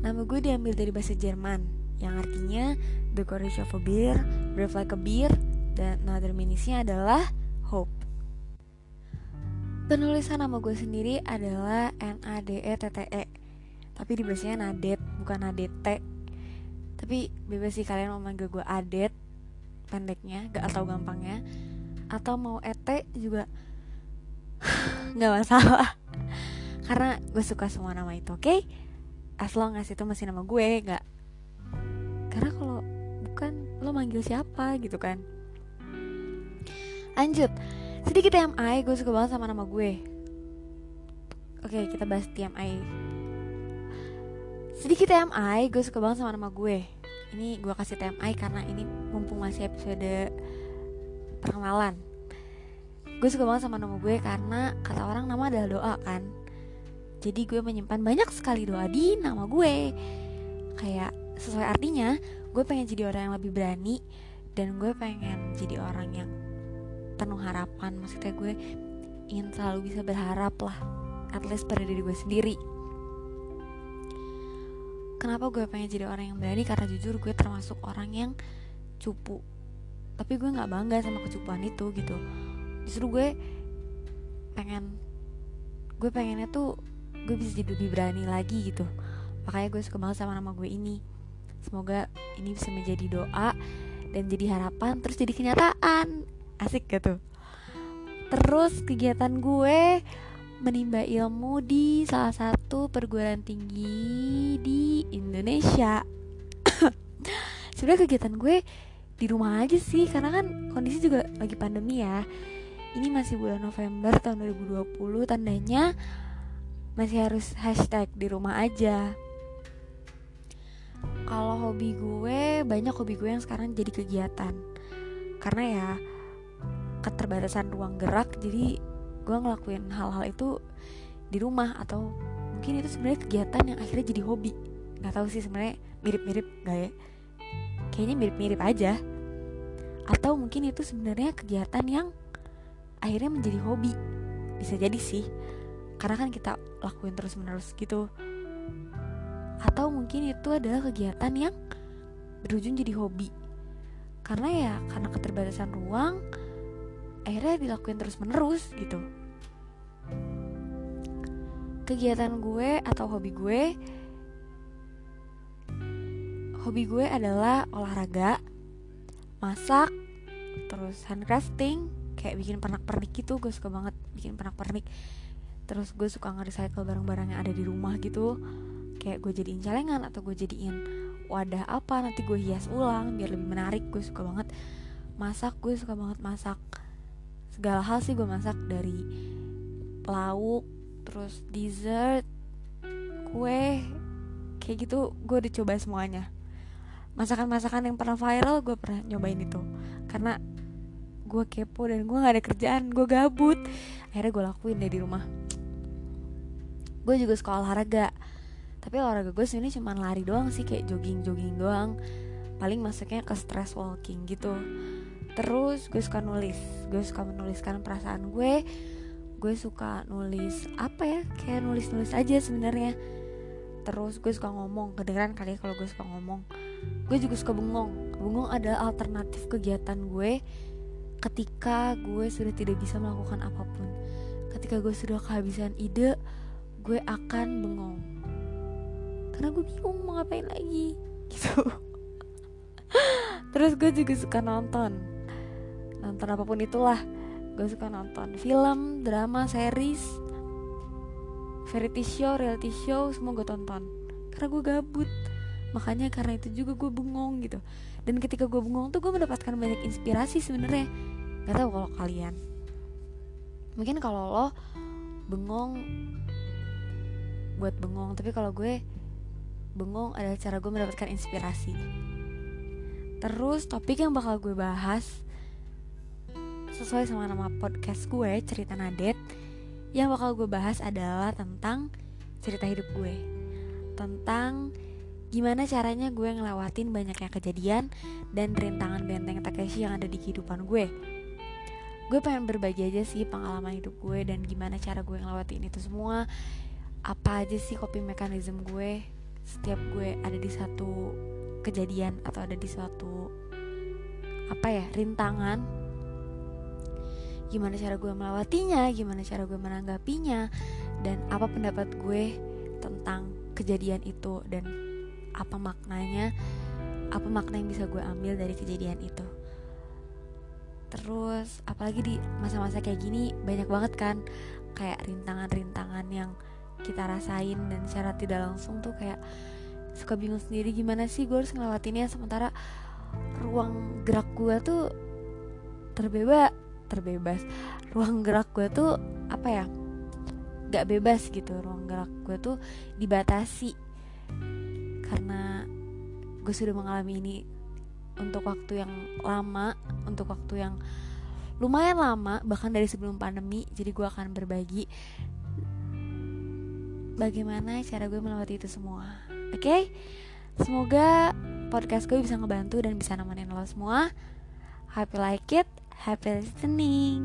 Nama gue diambil dari bahasa Jerman Yang artinya The courage of a beer Brave like a beer Dan another meaningsnya adalah Hope. Penulisan nama gue sendiri adalah N-A-D-E-T-T-E Tapi dibacanya Nadet Bukan Nadete Tapi bebas sih kalian mau manggil gue Adet Pendeknya Gak atau gampangnya. Atau mau Ete juga Gak masalah Karena gue suka semua nama itu oke? Okay? as long as itu masih nama gue nggak. Karena kalau bukan lo manggil siapa gitu kan? Lanjut. Sedikit TMI gue suka banget sama nama gue. Oke kita bahas TMI sedikit TMI gue suka banget sama nama gue. Ini gue kasih TMI karena ini mumpung masih episode perkenalan. Gue suka banget sama nama gue karena kata orang nama adalah doa kan jadi gue menyimpan banyak sekali doa di nama gue. Kayak sesuai artinya gue pengen jadi orang yang lebih berani dan gue pengen jadi orang yang penuh harapan. Maksudnya gue ingin selalu bisa berharap lah at least pada diri gue sendiri. Kenapa gue pengen jadi orang yang berani? Karena jujur gue termasuk orang yang cupu. Tapi gue nggak bangga sama kecupuan itu gitu. Justru gue pengen gue pengennya tuh gue bisa jadi lebih berani lagi gitu. Makanya gue suka banget sama nama gue ini. Semoga ini bisa menjadi doa dan jadi harapan terus jadi kenyataan. Asik gitu terus kegiatan gue menimba ilmu di salah satu perguruan tinggi di Indonesia. Sebenarnya kegiatan gue di rumah aja sih karena kan kondisi juga lagi pandemi ya. Ini masih bulan November tahun 2020 tandanya masih harus hashtag di rumah aja. Kalau hobi gue banyak hobi gue yang sekarang jadi kegiatan. Karena ya keterbatasan ruang gerak jadi gue ngelakuin hal-hal itu di rumah atau mungkin itu sebenarnya kegiatan yang akhirnya jadi hobi. Nggak tahu sih sebenarnya mirip-mirip gak ya? Kayaknya mirip-mirip aja. Atau mungkin itu sebenarnya kegiatan yang akhirnya menjadi hobi. Bisa jadi sih karena kan kita lakuin terus menerus gitu. Atau mungkin itu adalah kegiatan yang berujung jadi hobi. Karena ya karena keterbatasan ruang akhirnya dilakuin terus menerus gitu. Kegiatan gue atau hobi gue hobi gue adalah olahraga masak terus handcrafting kayak bikin pernak-pernik gitu gue suka banget bikin pernak-pernik terus gue suka nge-recycle barang-barang yang ada di rumah gitu. Kayak gue jadiin celengan atau gue jadiin wadah apa nanti gue hias ulang biar lebih menarik. Gue suka banget masak gue suka banget masak segala hal sih. Gue masak dari lauk terus dessert kue kayak gitu. Gue udah coba semuanya. Masakan-masakan yang pernah viral gue pernah nyobain itu. Karena gue kepo dan gue gak ada kerjaan gue gabut. Akhirnya gue lakuin deh di rumah gue juga suka olahraga. Tapi olahraga gue sini cuma lari doang sih kayak jogging jogging doang. Paling masuknya ke stress walking gitu. Terus gue suka nulis. Gue suka menuliskan perasaan gue. Gue suka nulis apa ya? Kayak nulis nulis aja sebenarnya. Terus gue suka ngomong. Kedengeran kali ya kalau gue suka ngomong. Gue juga suka bengong. Bengong adalah alternatif kegiatan gue ketika gue sudah tidak bisa melakukan apa pun. Ketika gue sudah kehabisan ide gue akan bengong. Karena gue bingung mau ngapain lagi gitu. Terus gue juga suka nonton. Nonton apa pun itulah gue suka nonton film drama series variety show reality show semua gue tonton. Karena gue gabut. Makanya karena itu juga gue bengong gitu. Dan ketika gue bengong tuh gue mendapatkan banyak inspirasi sebenarnya. Nggak tahu kalau kalian. Mungkin kalau lo bengong buat bengong. Tapi kalau gue bengong adalah cara gue mendapatkan inspirasi. Terus topik yang bakal gue bahas sesuai sama nama podcast gue cerita nadet yang bakal gue bahas adalah tentang cerita hidup gue. Tentang gimana caranya gue ngelewatin banyaknya kejadian dan rintangan benteng Takeshi yang ada di kehidupan gue. Gue pengen berbagi aja sih pengalaman hidup gue dan gimana cara gue ngelewatin itu semua apa aja sih coping mechanism gue? Setiap gue ada di satu kejadian atau ada di suatu apa ya rintangan. Gimana cara gue melewatinya gimana cara gue menanggapinya dan apa pendapat gue tentang kejadian itu dan apa maknanya apa makna yang bisa gue ambil dari kejadian itu. Terus apalagi di masa-masa kayak gini banyak banget kan kayak rintangan-rintangan yang kita rasain dan secara tidak langsung tuh kayak suka bingung sendiri gimana sih gue harus ngelewatinnya sementara ruang gerak gue tuh terbebas terbebas. Ruang gerak gue tuh apa ya gak bebas gitu. Ruang gerak gue tuh dibatasi. Karena gue sudah mengalami ini untuk waktu yang lama untuk waktu yang lumayan lama bahkan dari sebelum pandemi jadi gue akan berbagi bagaimana cara gue melewati itu semua. Oke? Okay? semoga podcast gue bisa ngebantu dan bisa nemenin lo semua. Happy like it happy listening